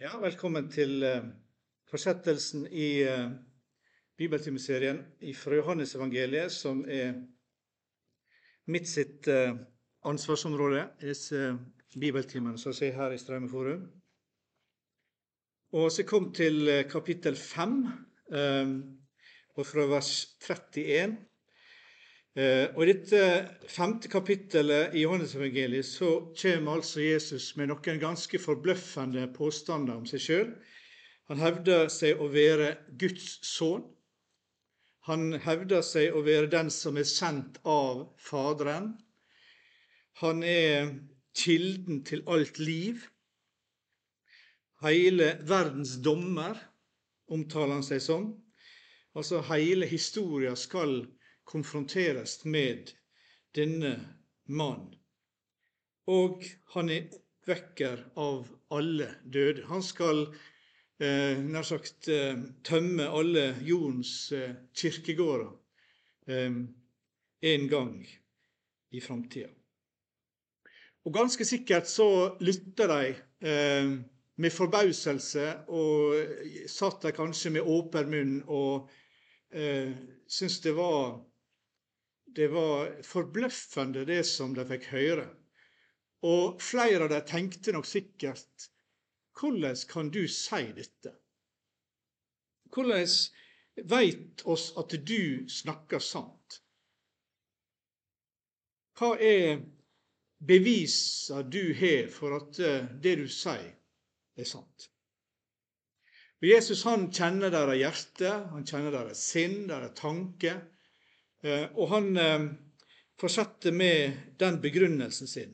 Ja, velkommen til uh, fortsettelsen i uh, bibeltimeserien fra Johannesevangeliet, som er mitt sitt ansvarsområde ansvarsområde, disse bibeltimene som jeg ser her i Straumeforum. Og så kom til kapittel 5, og fra vers 31 Eh, og I dette femte kapittelet i Johannes-evangeliet så kommer altså Jesus med noen ganske forbløffende påstander om seg sjøl. Han hevder seg å være Guds sønn. Han hevder seg å være den som er sendt av Faderen. Han er kilden til alt liv. Hele verdens dommer omtaler han seg som. Altså hele historia skal konfronteres med denne mannen. Og han er oppvekker av alle døde. Han skal eh, nær sagt eh, tømme alle jordens eh, kirkegårder eh, en gang i framtida. Og ganske sikkert så lytter de eh, med forbauselse, og satt der kanskje med åpen munn og eh, syntes det var det var forbløffende, det som de fikk høre. Og flere av dem tenkte nok sikkert hvordan kan du si dette? Hvordan veit oss at du snakker sant? Hva er bevisa du har for at eh, det du sier, er sant? Jesus han kjenner deres hjerte, han kjenner deres sinn, deres tanker. Eh, og han fortsetter fortsatte med den begrunnelsen sin.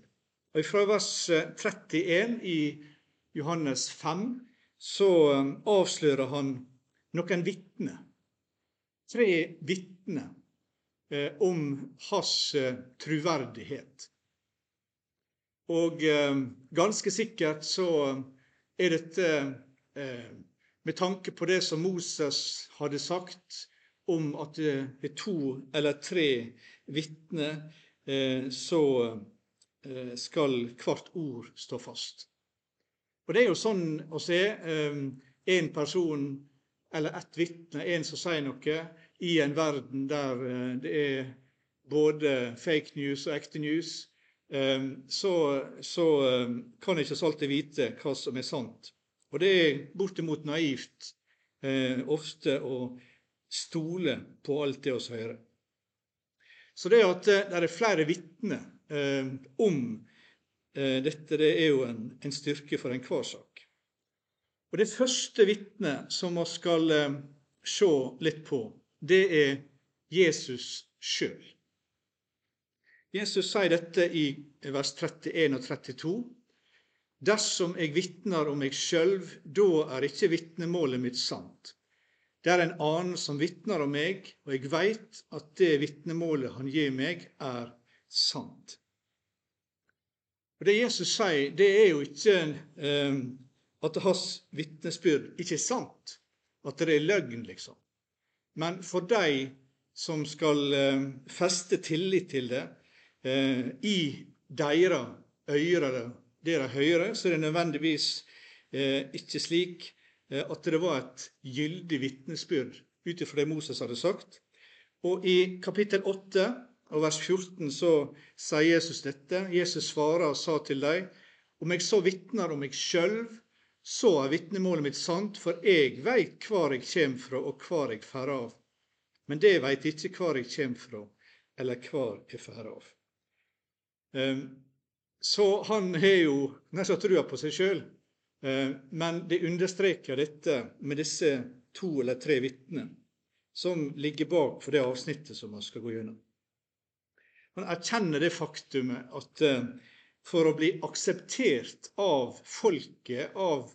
Og Fra vers 31 eh, i Johannes 5 så avslører han noen vitner. Tre vitner om hans troverdighet. Og ganske sikkert så er dette med tanke på det som Moses hadde sagt om at det er to eller tre vitner, eh, så eh, skal hvert ord stå fast. Og Det er jo sånn å se eh, person eller ett vitne, en som sier noe, i en verden der det er både fake news og ekte news, så, så kan ikke ikke alltid vite hva som er sant. Og det er bortimot naivt ofte å stole på alt det oss hører. Så det at eh, det er flere vitner eh, om eh, dette, det er jo en, en styrke for enhver sak. Og Det første vitnet som vi skal eh, se litt på, det er Jesus sjøl. Jesus sier dette i vers 31 og 32. Dersom jeg vitner om meg sjøl, da er ikke vitnemålet mitt sant. Det er en annen som vitner om meg, og jeg veit at det vitnemålet han gir meg, er sant. Og Det Jesus sier, det er jo ikke eh, at hans vitnesbyrd ikke er sant, at det er løgn, liksom. Men for de som skal eh, feste tillit til det, eh, i deres ører, det de så er det nødvendigvis eh, ikke slik at det var et gyldig vitnesbyrd ut ifra det Moses hadde sagt. Og I kapittel 8 og vers 14 så sier Jesus dette. Jesus svarer og sa til dem, om jeg så vitner om meg sjøl, så er vitnemålet mitt sant, for jeg veit hvor jeg kjem fra, og hvor jeg fer av. Men det veit ikke hvor jeg kjem fra, eller hvor jeg fer av. Ehm, så han har jo nesten trua på seg sjøl. Eh, men det understreker dette med disse to eller tre vitnene som ligger bak for det avsnittet som man skal gå gjennom. Man erkjenner det faktumet at eh, for å bli akseptert av folket, av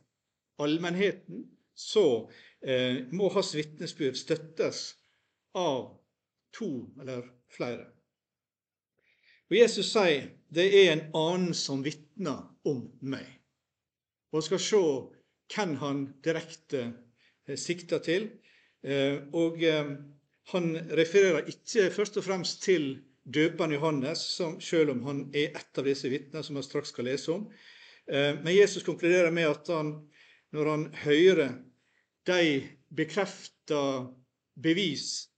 allmennheten, så eh, må hans vitnesbyrd støttes av to eller flere. Og Jesus sier det er en annen som vitner om meg og skal se hvem han direkte eh, sikter til. Eh, og eh, han refererer ikke først og fremst til døperen Johannes, selv om han er et av disse vitnene som vi straks skal lese om. Men Jesus konkluderer med at han når han hører de bekrefta bevis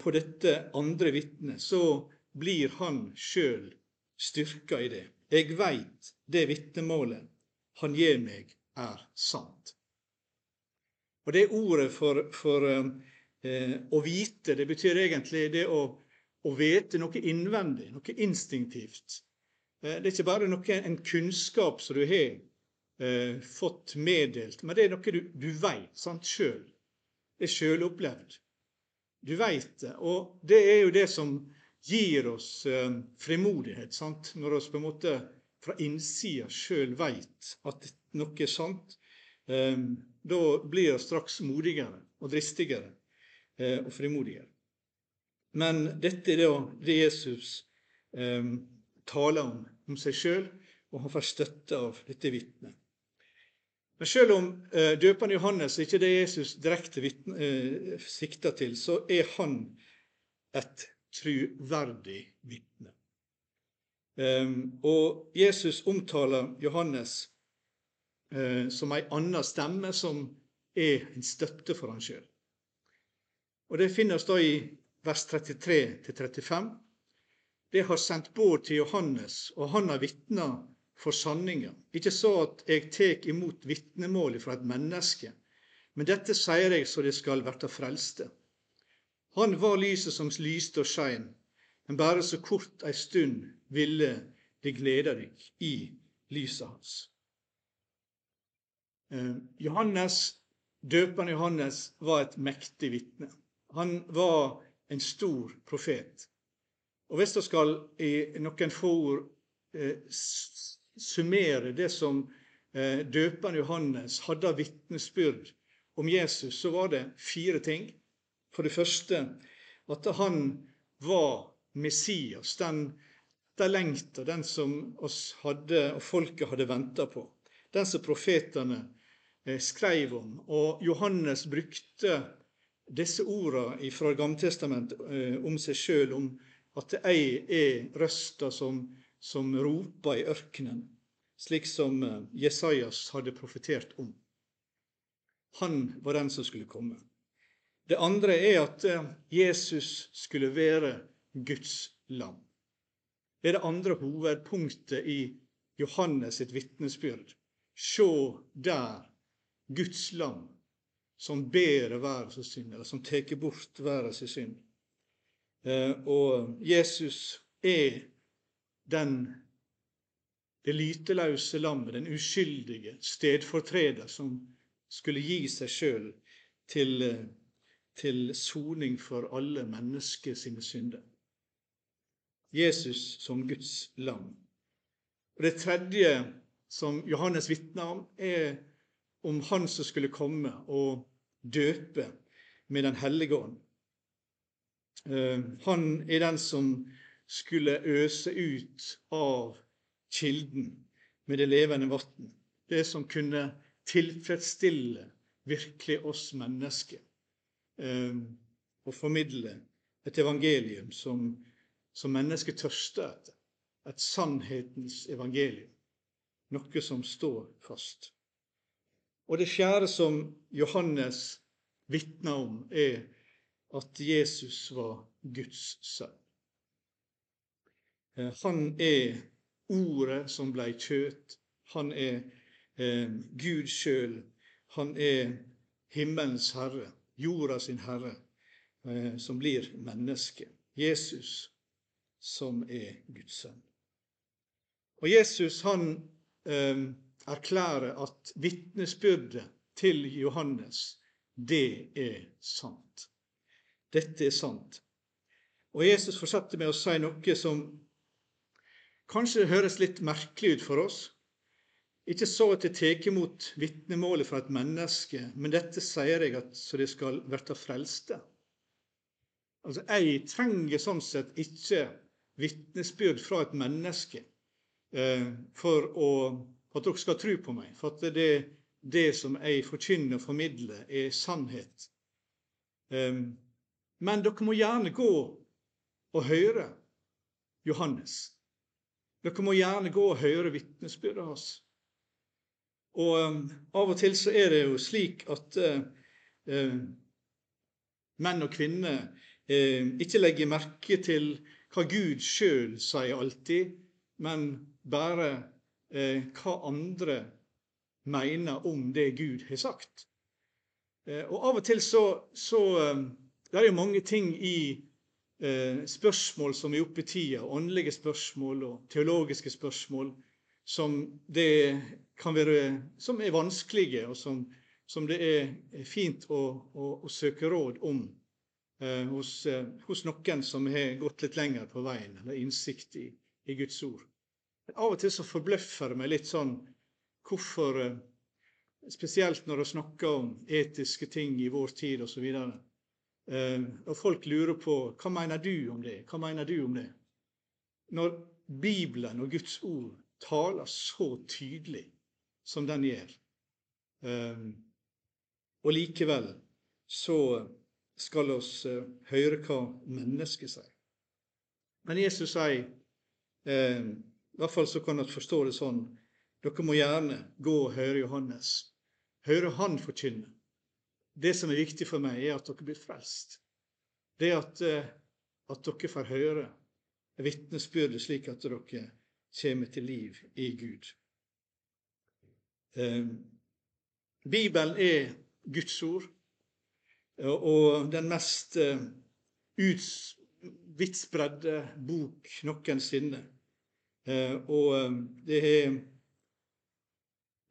på dette andre vitnet, så blir han sjøl styrka i det. Jeg veit det vitnemålet han gir meg, er sant. Og det ordet for, for eh, å vite, det betyr egentlig det å, å vite noe innvendig, noe instinktivt. Eh, det er ikke bare noe, en kunnskap som du har eh, fått meddelt, men det er noe du, du veit sjøl. Det er sjølopplevd. Du veit det. Og det er jo det som gir oss eh, frimodighet, sant? når vi på en måte fra innsida sjøl veit at noe er sant. Eh, da blir vi straks modigere og dristigere eh, og frimodigere. Men dette er det Jesus eh, taler om, om seg sjøl, og han får støtte av dette vitnet. Men selv om eh, døperen Johannes ikke det Jesus direkte eh, sikter til, så er han et truverdig vitne. Um, og Jesus omtaler Johannes eh, som ei anna stemme som er en støtte for han sjøl. Og Det finnes da i vers 33-35. Det har sendt båd til Johannes, og han har vitna for sanninga. Ikke så at jeg tek imot vitnemålet fra et menneske, men dette sier jeg så det skal verta frelste. Han var lyset som lyste og skein, men bare så kort ei stund ville det glede deg i lyset hans. Eh, Johannes, Døperen Johannes var et mektig vitne. Han var en stor profet. Og Hvis jeg skal i noen få ord eh, summere det som eh, døperen Johannes hadde av vitnesbyrd om Jesus, så var det fire ting. For det første at han var Messias, den etterlengta, den som oss hadde, og folket hadde venta på. Den som profetene eh, skrev om. Og Johannes brukte disse ordene fra Gammeltestamentet eh, om seg sjøl, om at ei er røsta som, som roper i ørkenen, slik som eh, Jesajas hadde profetert om. Han var den som skulle komme. Det andre er at Jesus skulle være Guds lam. Er det andre hovedpunktet i Johannes sitt vitnesbyrd. Se der Guds lam som ber verdens synd, eller som tar bort verdens synd. Eh, og Jesus er den det lyteløse lammet, den uskyldige stedfortreder som skulle gi seg sjøl til eh, til soning for alle mennesker sine synder. Jesus som Guds lam. Og Det tredje som Johannes vitner om, er om Han som skulle komme og døpe med Den hellige ånd. Eh, han er den som skulle øse ut av kilden med det levende vann. Det som kunne tilfredsstille virkelig oss mennesker eh, og formidle et evangelium som, som mennesket tørster etter. Et sannhetens evangelium. Noe som står fast. Og det fjerde som Johannes vitner om, er at Jesus var Guds sønn. Eh, han er Ordet som blei kjøt. Han er eh, Gud sjøl. Han er himmelens herre jorda sin herre, eh, som blir menneske. Jesus som er Guds sønn. Og Jesus han eh, erklærer at vitnesbyrdet til Johannes, det er sant. Dette er sant. Og Jesus fortsetter med å si noe som kanskje høres litt merkelig ut for oss. Ikke så at jeg tar imot vitnemålet fra et menneske, men dette sier jeg at så det skal verta frelste. Altså, Jeg trenger sånn sett ikke vitnesbyrd fra et menneske eh, for, å, at dere skal tro på meg. For at det, det som jeg forkynner og formidler, er sannhet. Eh, men dere må gjerne gå og høre Johannes. Dere må gjerne gå og høre vitnesbyrdet hans. Og um, av og til så er det jo slik at uh, uh, menn og kvinner uh, ikke legger merke til hva Gud sjøl sier alltid, men bare hva andre mener om det Gud har sagt. og av og til så, så um, Det er jo mange ting i spørsmål som er oppe i tida, åndelige spørsmål og teologiske spørsmål, som, være, som er vanskelige, og som, som, det er fint å, å, å søke råd om eh, hos, eh, hos, noen som har gått litt lenger på veien, eller innsikt i, i Guds ord. Men av og til så forbløffer det meg litt sånn hvorfor eh, Spesielt når vi snakker om etiske ting i vår tid osv. Eh, og folk lurer på hva mener du om det? Hva mener du om det? Når Bibelen og Guds ord taler så tydelig som den gjør. Og likevel så skal oss eh, høre hva mennesket sier. Men Jesus sier, eh, i hvert fall så kan dere forstå det sånn, dere må gjerne gå og høre Johannes. Høre han forkynne. Det som er viktig for meg, er at dere blir frelst. Det at, eh, at dere får høre vitnesbyrdet slik at dere kommer til liv i Gud. Eh, Bibelen er Guds ord og den mest eh, vidtspredde bok noensinne. Eh, og det er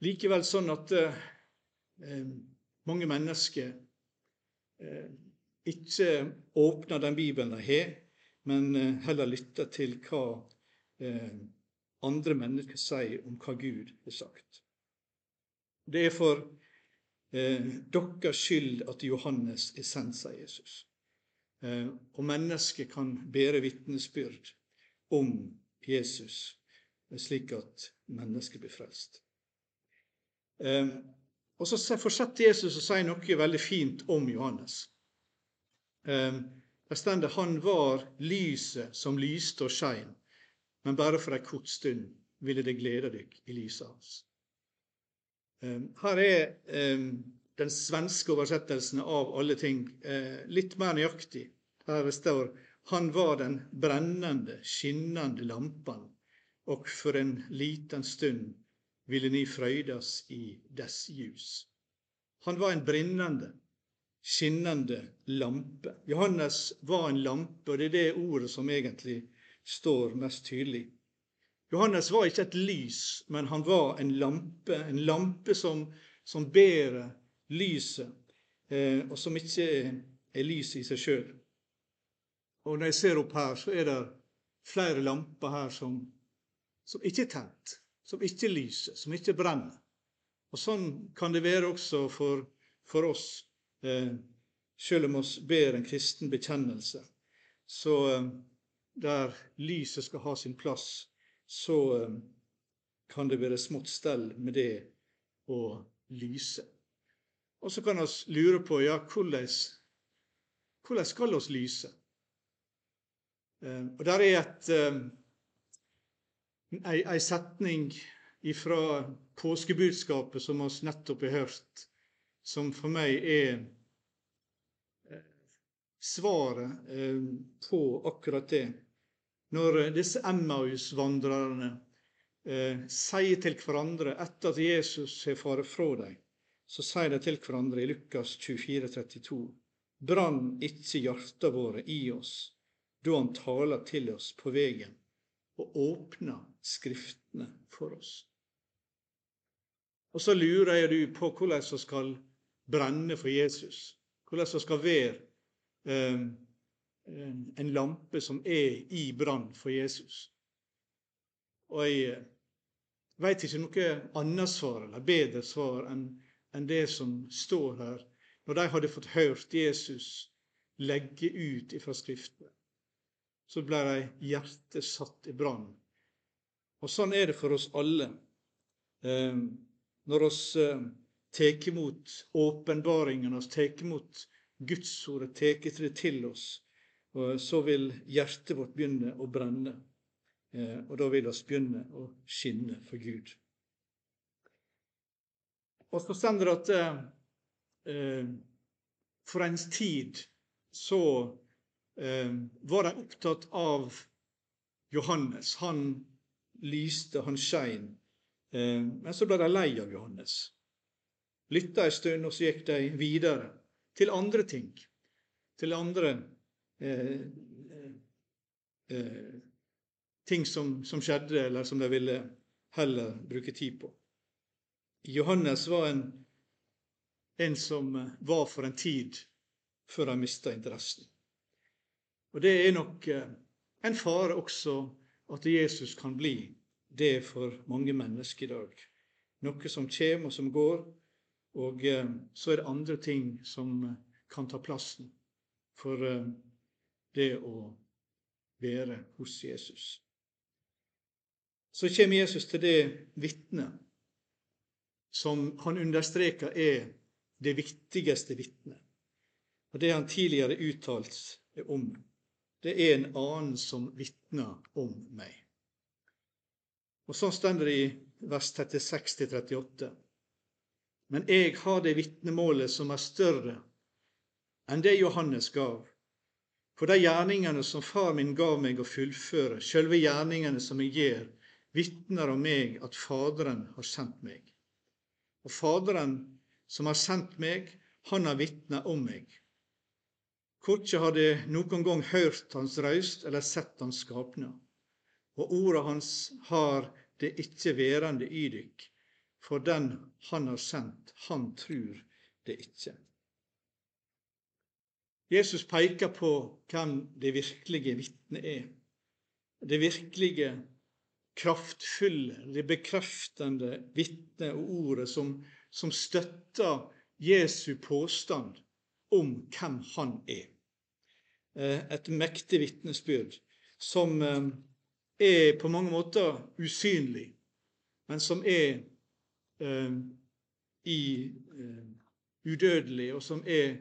likevel sånn at mange mennesker ikke åpner den Bibelen de har, men heller lytter til hva andre mennesker sier om hva Gud har sagt. Det er for eh, deres skyld at Johannes er sendt, sier Jesus. Eh, og mennesket kan bære vitnesbyrd om Jesus, slik at mennesket blir frelst. Eh, og så fortsetter Jesus å si noe veldig fint om Johannes. Eh, der står han var lyset som lyste og skein men bare for ei kort stund ville det glede deg i lyset hans. Ehm, her er ehm, den svenske oversettelsen av alle ting eh, litt mer nøyaktig. Her står han var den brennende, skinnende lampan, og for en liten stund ville ni frøydas i dess ljus. Han var en brennende, skinnende lampe. Johannes var en lampe, og det er det ordet som egentlig står mest tydelig. Johannes var ikke et lys, men han var en lampe. En lampe som, som bærer lyset, eh, og som ikke er, er lyset i seg sjøl. Og når jeg ser opp her, så er det flere lamper her som, som ikke er tent, som ikke lyser, som ikke brenner. Og Sånn kan det være også for, for oss, eh, selv om vi ber en kristen bekjennelse. Så eh, der lyset skal ha sin plass, så eh, kan det være smått stell med det å lyse. Og så kan vi lure på ja, hvordan, hvordan skal vi lyse? Eh, og Der er et, eh, ei, ei setning fra påskebudskapet som vi nettopp har hørt, som for meg er svaret på akkurat det når disse Emmaus-vandrerne eh, sier til hverandre etter at Jesus har fare fra dem, så sier de til hverandre i Lukas 24, 32, Brann ikke hjarta våre i oss da han taler til oss på vegen og åpner Skriftene for oss. Og så lurer jeg du på hvordan vi skal brenne for Jesus, hvordan vi skal være eh, en lampe som er i brann for Jesus. Og jeg eh, veit ikke noe annet svar eller bedre svar enn, det som står her, når de hadde fått hørt Jesus legge ut ifra Skriften. Så ble de hjertet satt i brann. Og sånn er det for oss alle. Eh, når vi eh, tar imot åpenbaringen, og tar imot Gudsordet, tar det til oss, så vil hjertet vårt begynne å brenne, eh, og da vil oss begynne å skinne for Gud. Og så stender det at eh, for en tid så eh, var de opptatt av Johannes. Han lyste, han skein. Eh, men så ble de lei av Johannes. Lytta en stund, og så gikk de videre til andre ting. Til andre eh, ting som, som, skjedde, eller som de ville heller bruke tid på. Johannes var en, en som var for en tid før han mista interessen. Og det er nok eh, en fare også at Jesus kan bli det for mange mennesker i dag. Noe som kommer og som går, og eh, så er det andre ting som kan ta plassen for eh, det å være hos Jesus. Så kommer Jesus til det vitnet som han understreker er det viktigste vitnet. Og det han tidligere uttalt om. Det er en annen som vitner om meg. Og Sånn står det i vers 36-38. Men jeg har det vitnemålet som er større enn det Johannes gav. For de gjerningene som far min gav meg å fullføre, sjølve gjerningene som jeg gjør, vitner om meg at Faderen har sendt meg. Og Faderen som har sendt meg, han har vitna om meg. Korkje hadde noen gang hørt hans røyst eller sett hans skapnad. Og orda hans har det ikke værende i dykk, for den han har sendt, han trur det ikkje. Jesus peker på hvem det virkelige vitnet er. Det virkelige, kraftfulle, det bekreftende vitnet og ordet som, som støtter Jesu påstand om hvem han er. Eh, et mektig vitnesbyrd som eh, er på mange måter usynlig, men som er eh, i, udødelig, og som er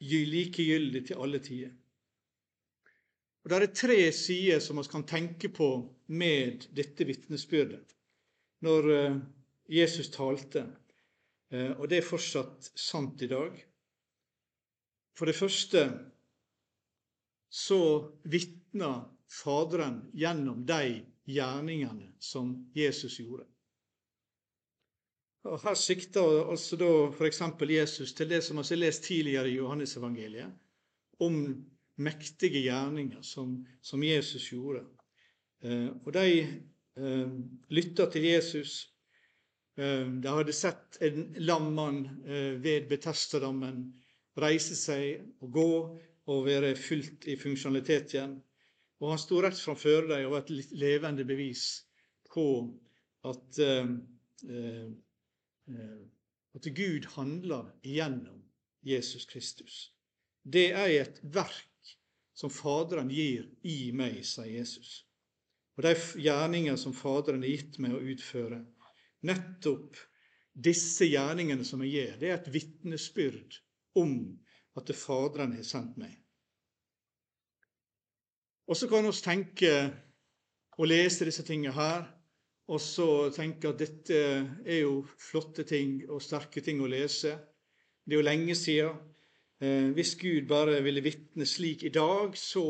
likegyldig til alle tider. Og Det er tre sider som vi kan tenke på med dette vitnesbyrdet når eh, Jesus talte, eh, og det er fortsatt sant i dag. For det første så vitna Faderen gjennom de gjerningene som Jesus gjorde. Og Her sikter altså da f.eks. Jesus til det som vi har lest tidligere i Johannesevangeliet, om mektige gjerninger som, som Jesus gjorde. Eh, og de eh, lytta til Jesus. Eh, de hadde sett en lammann eh, ved Betestadammen reise seg og gå og være fullt i funksjonalitet igjen. Og han sto rett framfor dem og var et levende bevis på at eh Eh, at Gud handler igjennom Jesus Kristus. Det er et verk som Faderen gir i meg, sier Jesus. Og de gjerninger som Faderen har gitt meg å utføre, nettopp disse gjerningene som jeg gjør, det er et vitnesbyrd om at Faderen har sendt meg. Og så kan vi tenke og lese disse tingene her og så tenke at dette er jo flotte ting og sterke ting å lese. Det er jo lenge siden. Eh, hvis Gud bare ville vitne slik i dag, så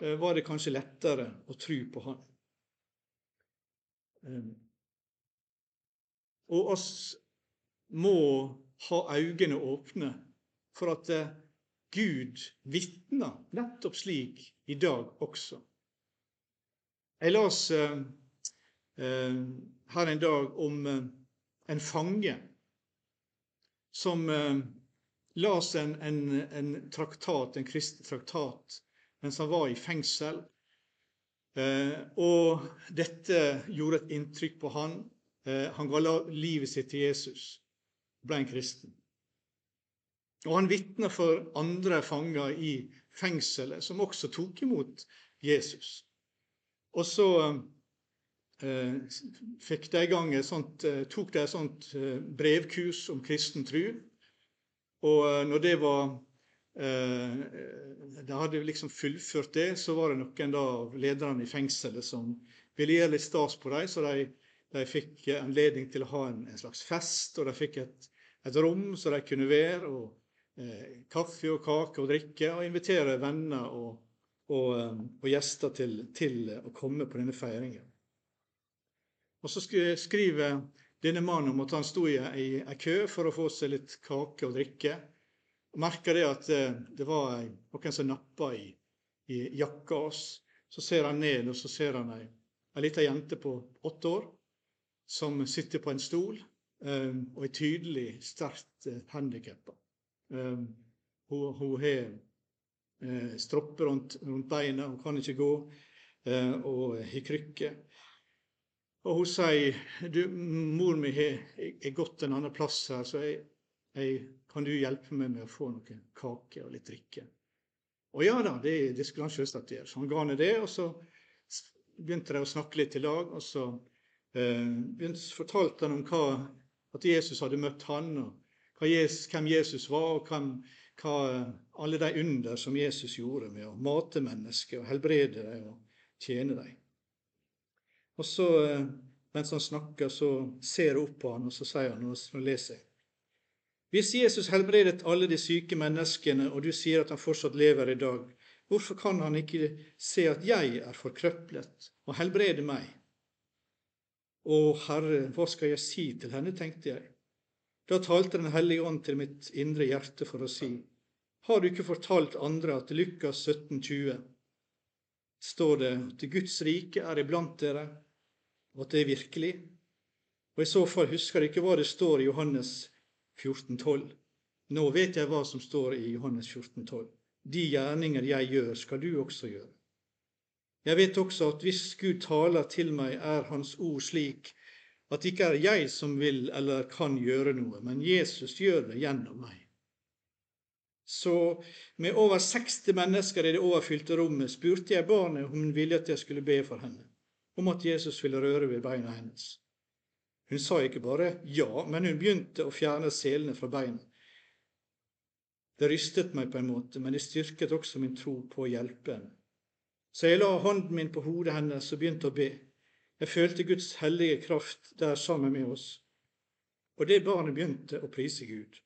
eh, var det kanskje lettere å tro på Han. Eh, og oss må ha øynene åpne for at Gud vitner nettopp slik i dag også. Jeg las her en dag om eh, en fange som eh, las en, en, en traktat, en kristen traktat, mens han var i fengsel. Og dette gjorde et inntrykk på han. Han ga livet sitt til Jesus, ble en kristen. Og han vitna for andre fanger i fengselet, som også tok imot Jesus. Og så Eh, fikk de gang sånt, eh, tok de et sånt eh, brevkurs om kristen tro. Og når det var De hadde liksom fullført det, så var det noen da av lederne i fengselet som ville gjøre litt stas på dem, så de De fikk anledning til å ha en, en slags fest, og de fikk et, et rom så de kunne være. og eh, Kaffe og kake og drikke, og invitere venner og, og, eh, og gjester til, til, å komme på denne feiringen. Og Så skriver denne mannen om at han sto i ei kø for å få seg litt kake og drikke. Og merka det at eh, det var noen som nappa i, i jakka hans. Så ser han ned, og så ser han ei, ei lita jente på åtte år som sitter på en stol um, og er tydelig sterkt uh, handikappa. Um, hun, hun har uh, stropper rundt, rundt, beina, hun kan ikke gå, uh, og har krykke. Og hun sier du, 'Mor mi har gått en annen plass her, så jeg, jeg, kan du hjelpe meg med å få noen kake og litt drikke?' Og ja da, det, det skulle han selvsagt gjøre. Så han ga henne det, og så begynte de å snakke litt i lag. Og så eh, fortalte han om hva, at Jesus hadde møtt han, og Jesus, hvem Jesus var, og hvem, hva, alle de under som Jesus gjorde med å mate mennesker og helbrede dem og tjene dem. Og så, eh, mens han snakker, så ser hun opp på han, og så sier han, nå leser jeg hvis Jesus helbredet alle de syke menneskene, og du sier at han fortsatt lever i dag, hvorfor kan han ikke se at jeg er forkrøplet, og helbrede meg? Å Herre, hva skal jeg si til henne, tenkte jeg. Da talte Den hellige ånd til mitt indre hjerte for å si, har du ikke fortalt andre at Lukas 17,20 står det at Guds rike er iblant dere, og at det er virkelig? Og i så fall husker jeg ikke hva det står i Johannes 14,12. Nå vet jeg hva som står i Johannes 14,12. De gjerninger jeg gjør, skal du også gjøre. Jeg vet også at hvis Gud taler til meg, er Hans ord slik at det ikke er jeg som vil eller kan gjøre noe, men Jesus gjør det gjennom meg. Så med over 60 mennesker i det overfylte rommet spurte jeg barnet om hun ville at jeg skulle be for henne, om at Jesus ville røre ved beina hennes. Hun sa ikke bare ja, men hun begynte å fjerne selene fra beina. Det rystet meg på en måte, men det styrket også min tro på å hjelpe henne. Så jeg la hånden min på hodet hennes og begynte å be. Jeg følte Guds hellige kraft der sammen med oss. Og det barnet begynte å prise Gud.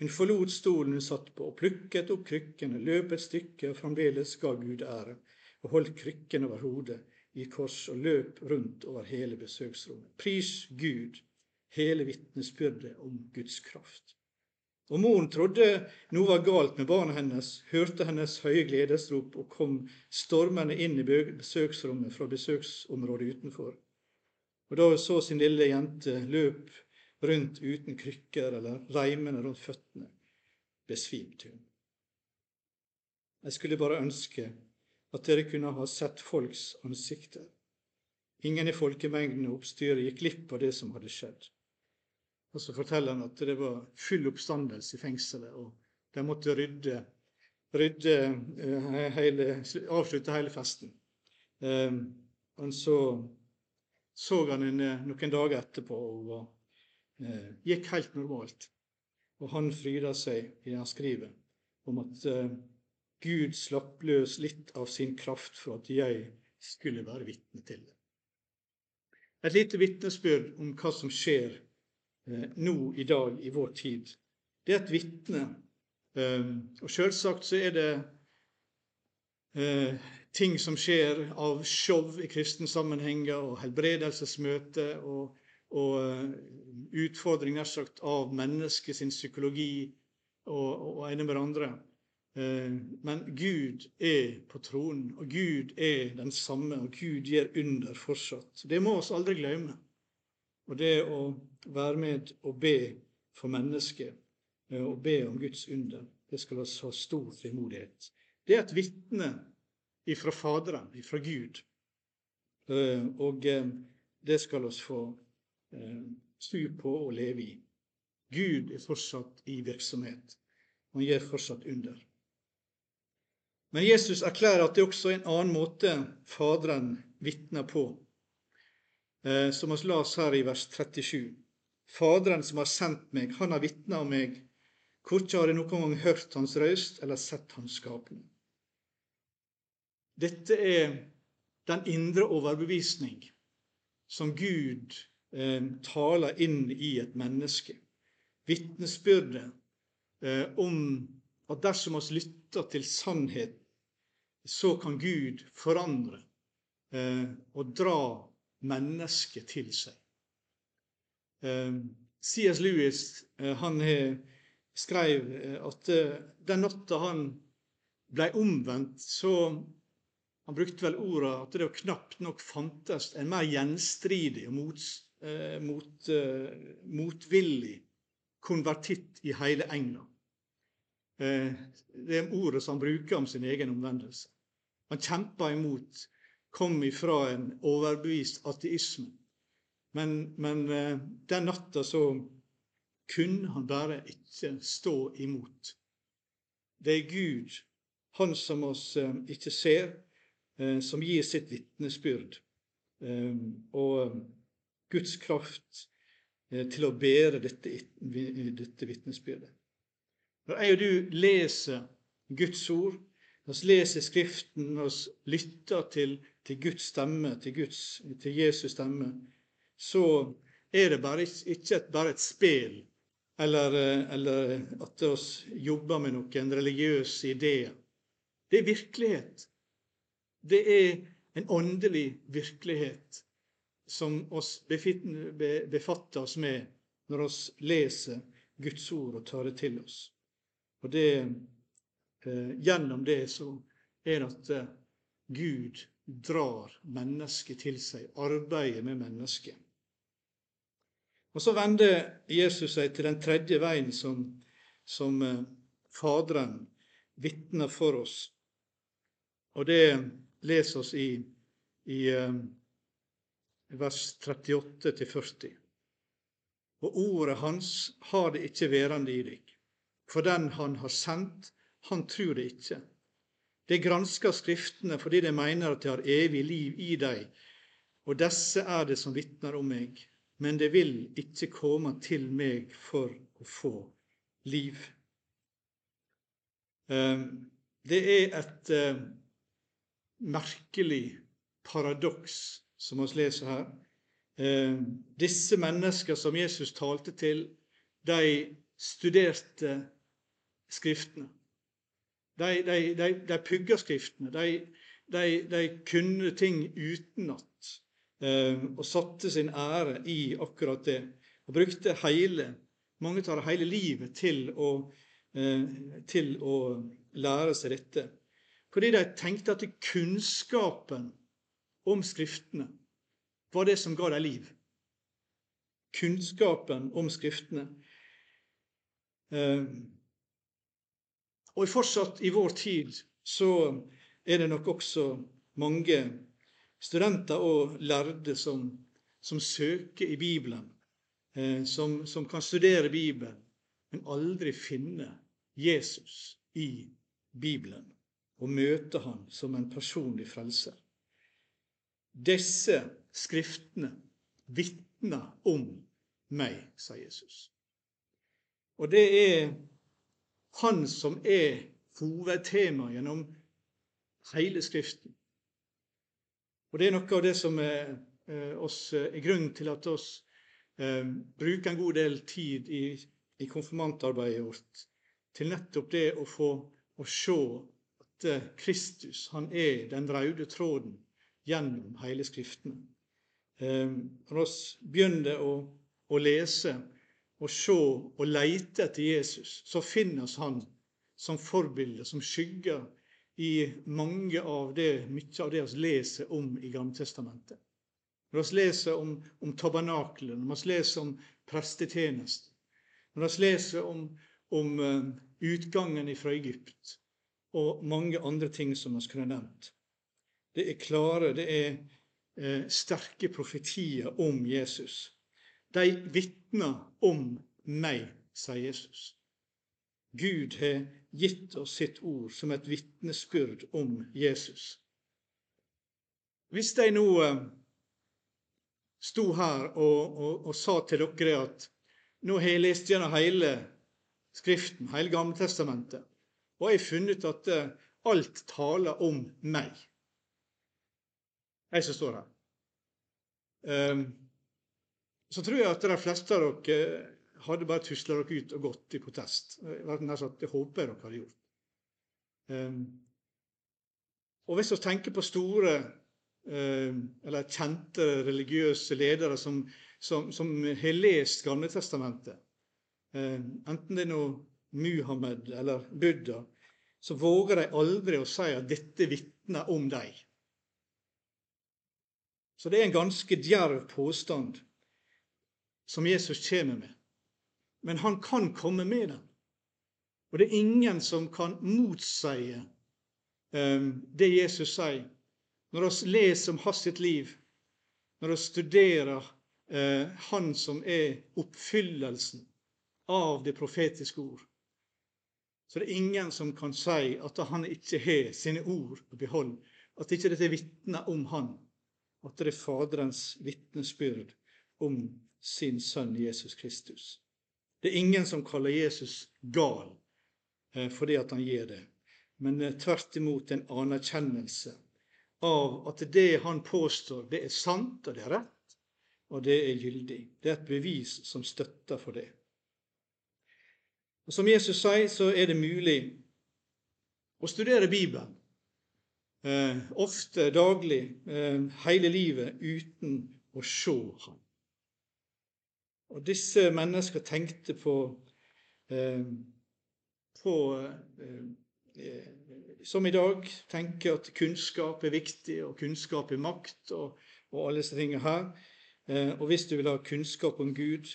Hun forlot stolen hun satt på, og plukket opp krykkene, løp et stykke og fremdeles ga Gud ære, og holdt krykken over hodet i kors og løp rundt over hele besøksrommet. Pris Gud, hele vitnesbyrdet om Guds kraft. Og moren trodde noe var galt med barna hennes, hørte hennes høye gledesrop og kom stormende inn i besøksrommet fra besøksområdet utenfor. Og da hun så sin lille jente løp rundt uten krykker eller reimene rundt føttene, besvimte hun. Jeg skulle bare ønske at dere kunne ha sett folks ansikter. Ingen i folkemengden og oppstyret gikk glipp av det som hadde skjedd. Og så forteller han at det var full oppstandelse i fengselet, og de måtte rydde, rydde uh, hele, avslutte hele festen. Men og så så han henne noen dager etterpå og uh, gikk helt normalt. Og han fryda seg i det han skriver, om at Gud slapp løs litt av sin kraft for at jeg skulle være vitne til det. Et lite vitnesbyrd om hva som skjer eh, nå i dag i vår tid. Det er et vitne. Eh, og selvsagt så er det eh, ting som skjer av show i kristne sammenhenger, og helbredelsesmøter og, og utfordring nær sagt av menneskets psykologi og, og ene med det andre. Eh, men Gud er på tronen, og Gud er den samme, og Gud gjør under fortsatt. Det må oss aldri glemme. Og det å være med og be for mennesket, eh, og be om Guds under, det skal oss ha stor frimodighet. Det er et vitne ifra Faderen, ifra Gud. Eh, og det skal oss få stu på og leve i. Gud er fortsatt i virksomhet. Han gjør fortsatt under. Men Jesus erklærer at det også er en annen måte Faderen vitner på, eh, som vi las her i vers 37. Faderen som har sendt meg, han har vitna om meg. Korkje har jeg noen gang hørt hans røyst eller sett hans skapning. Dette er den indre overbevisning som Gud eh, taler inn i et menneske. Vitnesbyrdet eh, om at dersom vi lytter til sannhet, så kan Gud forandre eh, og dra mennesket til seg. Eh, C.S. Lewis eh, han skrev eh, at eh, den natta han ble omvendt, så han brukte vel ordet at det knapt nok fantes en mer gjenstridig og mot, mot, motvillig konvertitt i hele England. Eh, det ordet som han bruker om sin egen omvendelse. Han kjempa imot, kom ifra en overbevist ateisme. Men, men eh, den natta så kunne han bare ikke stå imot. Det er Gud, Han som oss eh, ikke ser, som gir sitt vitnesbyrd. Og Guds kraft til å bære dette, dette vitnesbyrdet. Når jeg og du leser Guds ord, når vi leser Skriften, når vi lytter til, til, Guds stemme, til, Guds, til Jesus stemme, så er det bare, ikke bare et spel eller, eller at vi jobber med noen religiøse ideer. Det er virkelighet. Det er en åndelig virkelighet som oss befatter oss med når vi leser Guds ord og tar det til oss. Og det, eh, Gjennom det så er det at eh, Gud drar mennesket til seg, arbeider med mennesket. Og Så vender Jesus seg til den tredje veien som, som eh, Faderen vitner for oss. Og det leser oss i, i uh, vers 38-40. Og ordet hans har det ikke værende i deg. For den han har sendt, han tror det ikke. De gransker Skriftene fordi de mener at de har evig liv i dem, og disse er det som vitner om meg. Men de vil ikke komme til meg for å få liv. Uh, det er et uh, merkelig paradoks som vi leser her. Eh, disse mennesker som Jesus talte til, de studerte Skriftene. De, de, de, de pugga Skriftene. De, kunne ting utenat eh, og satte sin ære i akkurat det. Og brukte hele, mange tar hele livet til å, eh, til å lære seg dette. Fordi de tenkte at kunnskapen om Skriftene var det som ga dem liv. Kunnskapen om Skriftene. Ehm, og fortsatt i vår tid så er det nok også mange studenter og lærde som, som søker i Bibelen, eh, som, som kan studere Bibelen, men aldri finne Jesus i Bibelen og møte Han som en personlig frelser. Disse skriftene vitner om meg, sa Jesus. Og det er Han som er hovedtema gjennom hele Skriften. Og det er noe av det som er, eh, oss, er grunnen til at oss eh, bruker en god del tid i, i konfirmantarbeidet vårt til nettopp det å få å se at Kristus han er den røde tråden gjennom hele Skriftene. Ehm, når vi begynner å, å, lese og se og leite etter Jesus, så finnes han som forbilde, som skygger i mange av det, mye av det vi leser om i Gamletestamentet. Når vi leser om, om tabernaklet, når vi leser om prestetjeneste, når vi leser om, om uh, utgangen fra Egypt, og mange andre ting som vi skulle nevnt. Det er klare, det er eh, sterke profetier om Jesus. De vitner om meg, sier Jesus. Gud har gitt oss sitt ord som et vitnesbyrd om Jesus. Hvis de nå eh, sto her og, og, og, sa til dere at nå har jeg lest gjennom hele Skriften, hele Gamletestamentet, og jeg har funnet at eh, alt taler om meg. Jeg som står her. Så tror jeg at de fleste av dere hadde bare tusla dere ut og gått i protest. Det håper jeg dere hadde gjort. Um, og hvis vi tenker på store um, eller kjente religiøse ledere som, som, som har lest Gamletestamentet, um, enten det er noe Muhammed eller Buddha, så våger de aldri å si at dette vitner om dem. Så det er en ganske djerv påstand som Jesus kommer med. Men han kan komme med den. Og det er ingen som kan motseie um, det Jesus sier. Når vi leser om hans sitt liv, når vi studerer uh, han som er oppfyllelsen av det profetiske ord, så det er ingen som kan si at han ikke har sine ord på behold, at ikke dette vitner om han at det er Faderens vitnesbyrd om sin sønn Jesus Kristus. Det er ingen som kaller Jesus gal eh, fordi at han gjør det, men eh, tvert imot en anerkjennelse av at det han påstår, det er sant, og det er rett, og det er gyldig. Det er et bevis som støtter for det. Og Som Jesus sier, så er det mulig å studere Bibelen eh, ofte daglig, hele livet, uten å se ham. Og disse mennesker tenkte på, eh, på eh, eh, Som i dag tenker at kunnskap er viktig, og kunnskap er makt, og, og alle disse tingene her. Eh, og hvis du vil ha kunnskap om Gud,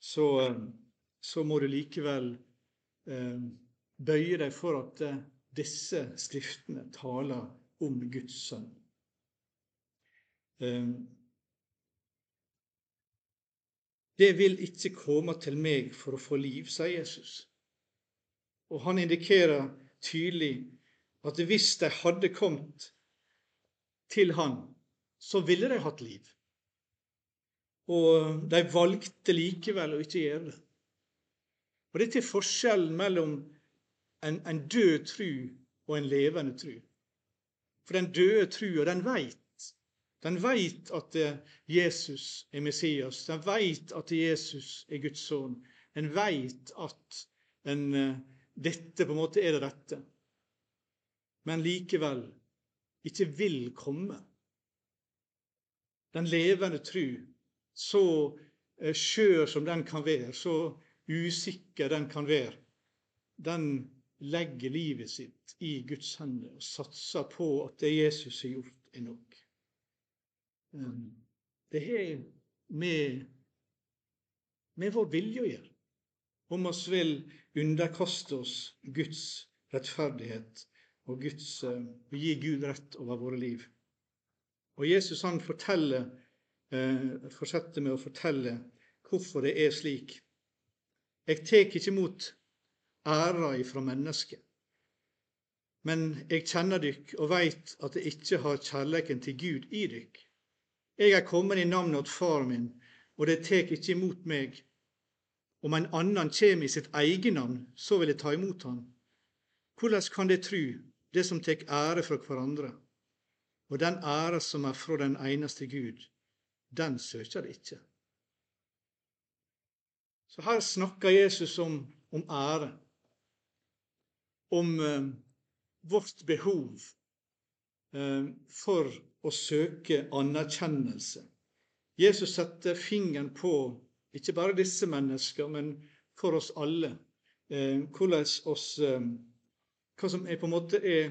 så, så må du likevel bøye deg for at disse skriftene taler om Guds sønn. Det vil ikke komme til meg for å få liv, sier Jesus. Og han indikerer tydelig at hvis de hadde kommet til han, så ville de hatt liv. Og de valgte likevel å ikke gjøre det. Og Dette er forskjellen mellom en, en død tru og en levende tru. For den døde trua, den veit. Den veit at Jesus er Messias. Den veit at Jesus er Guds sønn. Den veit at den, eh, dette på en måte er det rette. Men likevel ikke vil komme. Den levende tru, så eh, skjør som den kan være, så usikker den kan være, den legger livet sitt i Guds hender og satser på at det Jesus har gjort, er nok. Det har med, med vår vilje å gjøre. Om oss vil underkaste oss Guds rettferdighet og Guds, uh, gi Gud rett over våre liv. Og Jesus han forteller, uh, fortsetter med å fortelle hvorfor det er slik. Jeg tar ikke imot æra ifra mennesket. Men jeg kjenner dykk og veit at jeg ikke har kjærleiken til Gud i dykk. Jeg er kommet i navnet til far min, og det tek ikke imot meg. Om en annen kjem i sitt eget navn, så vil jeg ta imot han. Hvordan kan det tru, det som tek ære fra hverandre? Og den ære som er fra den eneste Gud, den søker de ikke. Så her snakker Jesus om, om ære om eh, vårt behov eh, for å søke anerkjennelse. Jesus setter fingeren på ikke bare disse menneskene, men for oss alle. Eh, oss, eh, hva som er på en måte er,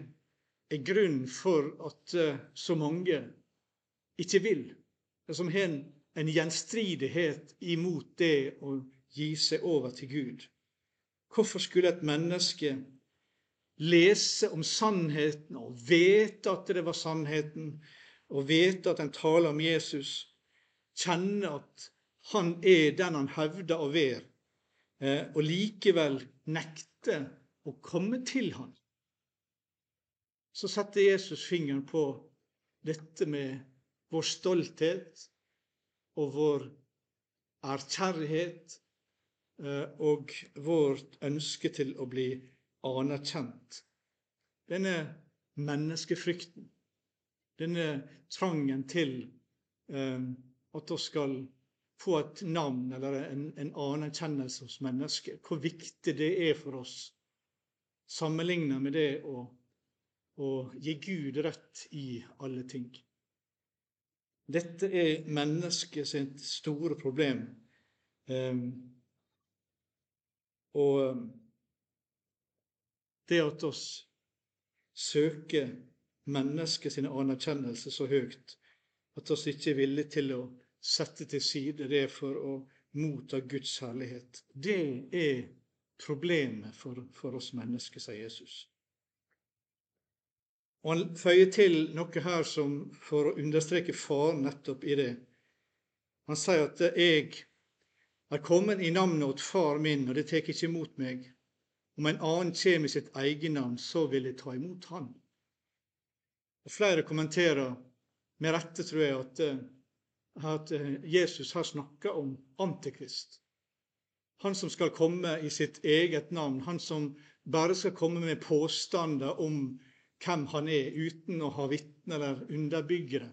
er grunnen for at eh, så mange ikke vil. Som har en, en gjenstridighet imot det å gi seg over til Gud. Hvorfor skulle et menneske lese om sannheten og vite at det var sannheten, og vite at en taler om Jesus, kjenne at han er den han hevder å være, eh, og likevel nekte å komme til han. Så setter Jesus fingeren på dette med vår stolthet og vår ærkjærlighet eh, og vårt ønske til å bli anerkjent. Denne menneskefrykten, denne trangen til eh, at vi skal få et navn eller en, en anerkjennelse hos mennesker. Hvor viktig det er for oss, sammenlignet med det å, å gi Gud rett i alle ting. Dette er mennesket sitt store problem. Um, og det at oss søker mennesket sin anerkjennelse så høyt at oss ikke er villige til å sette til side det for å motta Guds herlighet. Det er problemet for, for oss mennesker, sier Jesus. Og Han føyer til noe her som for å understreke faren nettopp i det. Han sier at 'jeg er kommet i navnet åt far min, og det tar ikke imot meg.' Om en annen kommer i sitt eget navn, så vil jeg ta imot han. Og Flere kommenterer, med rette tror jeg, at eh, at eh, Jesus har snakka om Antikrist. Han som skal komme i sitt eget navn. Han som bare skal komme med påstander om hvem han er, uten å ha vitne eller underbyggere.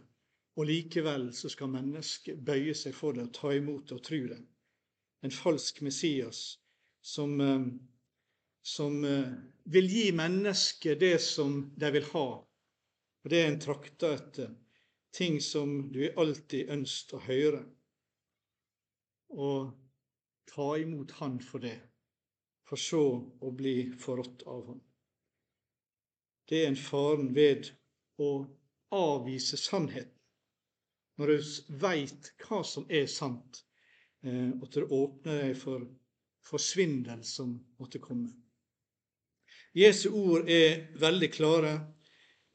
Og likevel så skal mennesket bøye seg for det ta imot det og tro det. En falsk Messias som, eh, som eh, vil gi mennesket det som de vil ha. Og det er en trakter etter ting som du alltid ønsket å høre, og ta imot Han for det, for så å bli forrådt av Han. Det er en faren ved å avvise sannheten. Når du veit hva som er sant, Og at du åpner deg for, forsvindel som måtte komme. Jesu ord er veldig klare.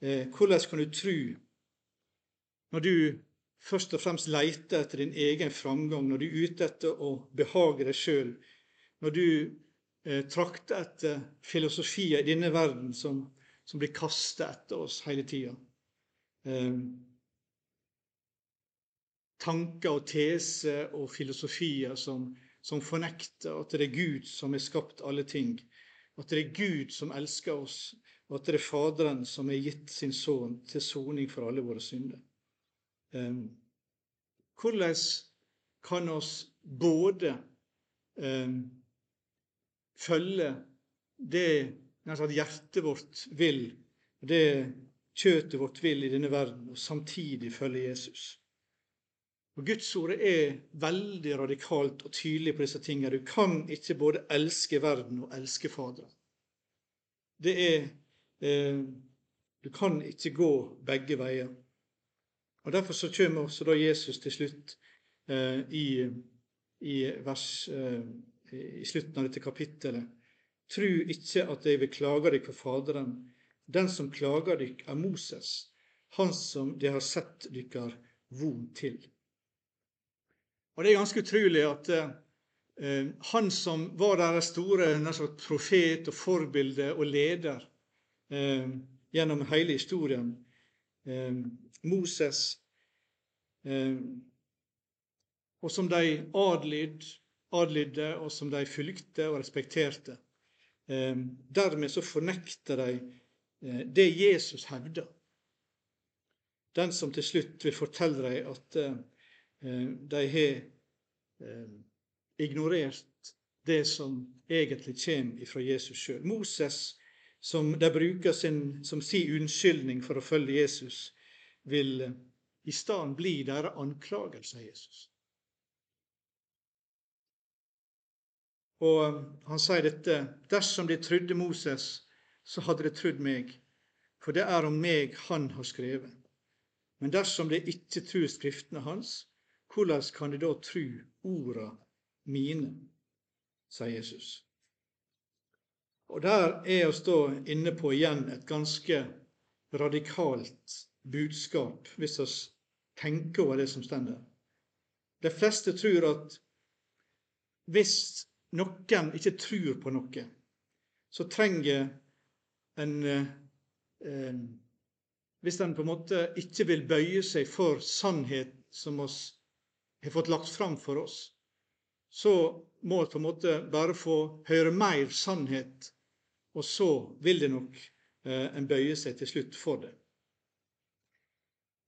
Eh, hvordan kan du tro når du først og fremst leter etter din egen framgang, når du er ute etter å behage deg sjøl, når du eh, trakter etter filosofier i denne verden som, som blir kasta etter oss hele tida. Eh, tanker og teser og filosofier som, som fornekter at det er Gud som har skapt alle ting, at det er Gud som elsker oss, og at det er Faderen som har gitt sin sønn til soning for alle våre synder. Ehm, hvordan kan oss både ehm, følge det hjertet vårt vil, det kjøtet vårt vil i denne verden, og samtidig følge Jesus? Og Guds ord er veldig radikalt og tydelig på disse tingene. Du kan ikke både elske verden og elske Faderen. Det er eh, Du kan ikke gå begge veier. Og Derfor så kommer også da Jesus til slutt eh, i, i, vers, eh, i slutten av dette kapittelet. Tru ikke at jeg vil klage dere for Faderen. Den som klager dere, er Moses, han som de har sett dere vondt til. Og Det er ganske utrolig at eh, han som var deres store profet og forbilde og leder eh, gjennom hele historien, eh, Moses, eh, og som de adlyd, adlydde, og som de fulgte og respekterte. Eh, dermed så fornekter de eh, det Jesus hevder. Den som til slutt vil fortelle dem at de har ignorert det som egentlig kommer fra Jesus sjøl. Moses, som de bruker sin, som sin unnskyldning for å følge Jesus, vil i stedet bli deres anklagelse av Jesus. Og han sier dette Dersom de trodde Moses, så hadde de trodd meg, for det er om meg han har skrevet. Men dersom de ikke tror Skriftene hans, hvordan kan de da tro orda mine? sier Jesus. Og Der er oss da inne på igjen et ganske radikalt budskap, hvis vi tenker over det som står der. De fleste tror at hvis noen ikke tror på noe, så trenger en en Hvis en på en måte ikke vil bøye seg for sannhet som vi har fått lagt fram for oss, så må vi på en måte bare få høre mer sannhet, og så vil det nok eh, en bøye seg til slutt for det.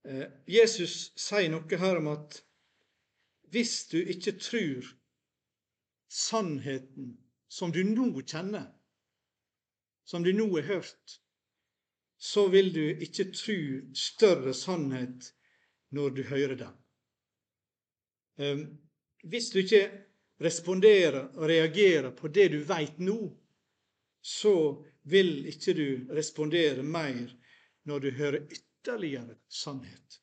Eh, Jesus sier noe her om at hvis du ikke tror sannheten som du nå kjenner, som du nå har hørt, så vil du ikke tro større sannhet når du hører den. Ehm, hvis du ikke responderer og reagerer på det du veit nå, så vil ikke du respondere mer når du hører ytterligere sannhet.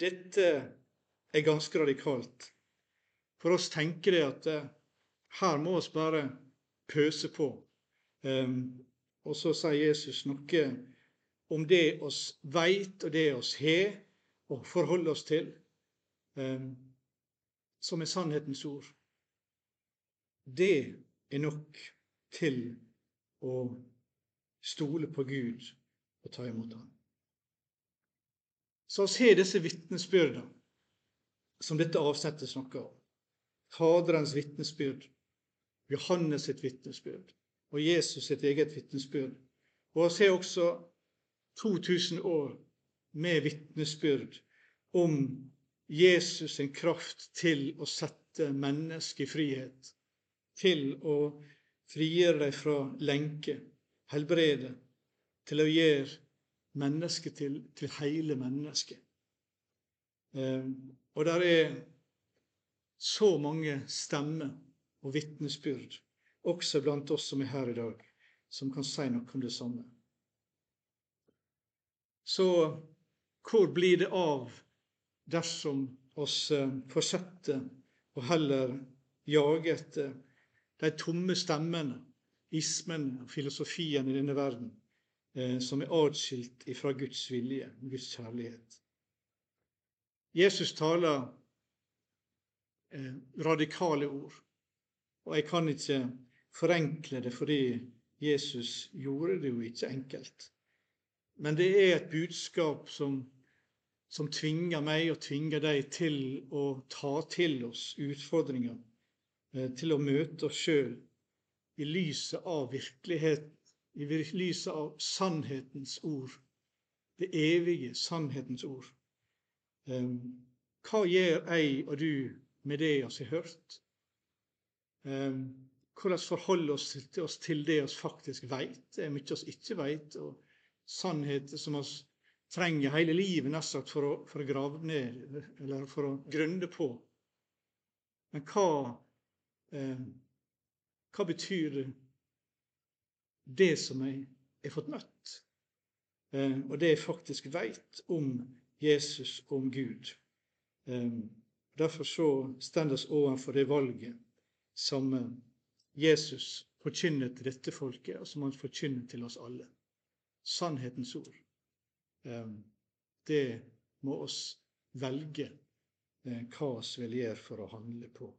Dette er ganske radikalt. For oss tenker det at eh, her må oss bare pøse på. Um, og så sier Jesus noe om det oss veit, og det oss har, og forholder oss til, som er sannhetens ord. Det er nok til å stole på Gud og ta imot ham. Så se disse vitnesbyrdene som dette avsettet snakker om. Faderens vitnesbyrd, Johannes sitt vitnesbyrd og Jesus sitt eget vitnesbyrd. Og har også 2000 år med vitnesbyrd om Jesus sin kraft til å sette mennesket i frihet, til å frigjøre dem fra lenke, helbrede, til å gjøre mennesket til, til hele mennesket. Eh, og der er så mange stemmer og vitnesbyrd, også blant oss som er her i dag, som kan si noe om det samme. Så hvor blir det av dersom oss eh, fortsetter å heller jage etter de tomme stemmene, ismene og filosofien i denne verden, eh, som er atskilt fra Guds vilje, Guds kjærlighet? Jesus taler eh, radikale ord. Og jeg kan ikke forenkle det fordi Jesus gjorde det jo ikke enkelt. Men det er et budskap som, som tvinger meg og tvinger deg til å ta til oss utfordringer, eh, til å møte oss sjøl i lyset av virkeligheten, i lyset av sannhetens ord, det evige sannhetens ord. Ehm, hva gjør jeg og du med det vi har hørt? Ehm, hvordan forholder til oss til det vi faktisk veit? Det er mye vi ikke veit, og sannheter som vi trenger hele livet nesten for å, for å grave ned, eller for å grunne på. Men hva, eh, hva betyr det, det som jeg har fått møtt, eh, og det jeg faktisk veit om Jesus om Gud. Eh, derfor så står vi overfor det valget som eh, Jesus forkynner til dette folket, og som han forkynner til oss alle. Sannhetens ord. Ehm, det må oss velge eh, hva vi vil gjøre for å handle på.